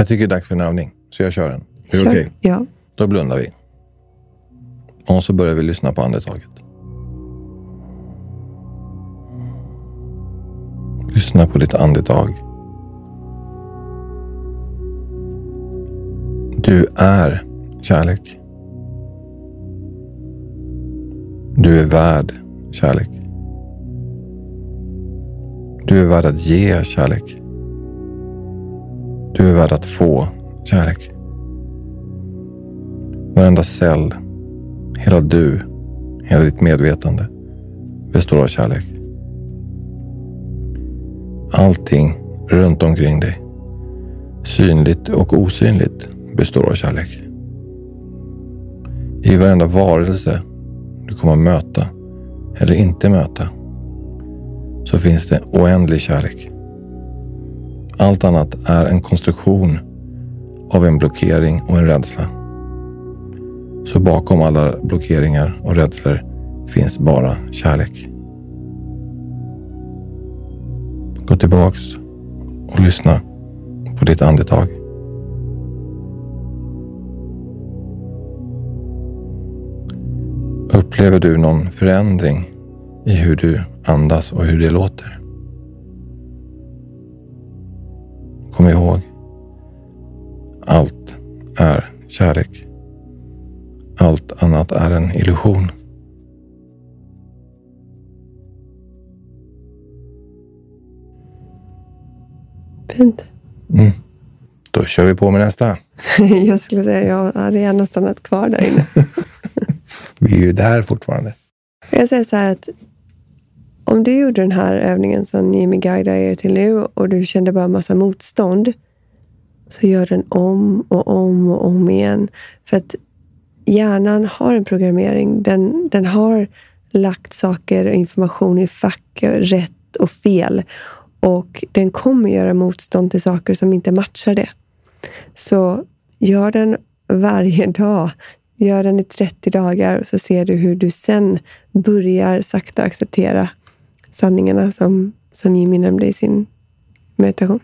Jag tycker det är dags för en övning, så jag kör den. Är det okej? Ja. Då blundar vi. Och så börjar vi lyssna på andetaget. Lyssna på ditt andetag. Du är kärlek. Du är värd kärlek. Du är värd att ge kärlek. Du är värd att få kärlek. Varenda cell, hela du, hela ditt medvetande består av kärlek. Allting runt omkring dig, synligt och osynligt, består av kärlek. I varenda varelse du kommer att möta eller inte möta så finns det oändlig kärlek. Allt annat är en konstruktion av en blockering och en rädsla. Så bakom alla blockeringar och rädslor finns bara kärlek. Gå tillbaks och lyssna på ditt andetag. Upplever du någon förändring i hur du andas och hur det låter? Kom ihåg, allt är kärlek. Allt annat är en illusion. Fint. Då kör vi på med nästa. Jag skulle säga jag hade gärna stannat kvar där inne. Vi är ju där fortfarande. Jag säger så här att om du gjorde den här övningen som Jimmy guidar er till nu och du kände bara massa motstånd, så gör den om och om och om igen. För att hjärnan har en programmering. Den, den har lagt saker och information i fack, rätt och fel. Och den kommer göra motstånd till saker som inte matchar det. Så gör den varje dag. Gör den i 30 dagar och så ser du hur du sen börjar sakta acceptera sanningarna som, som Jimmy nämnde i sin meditation.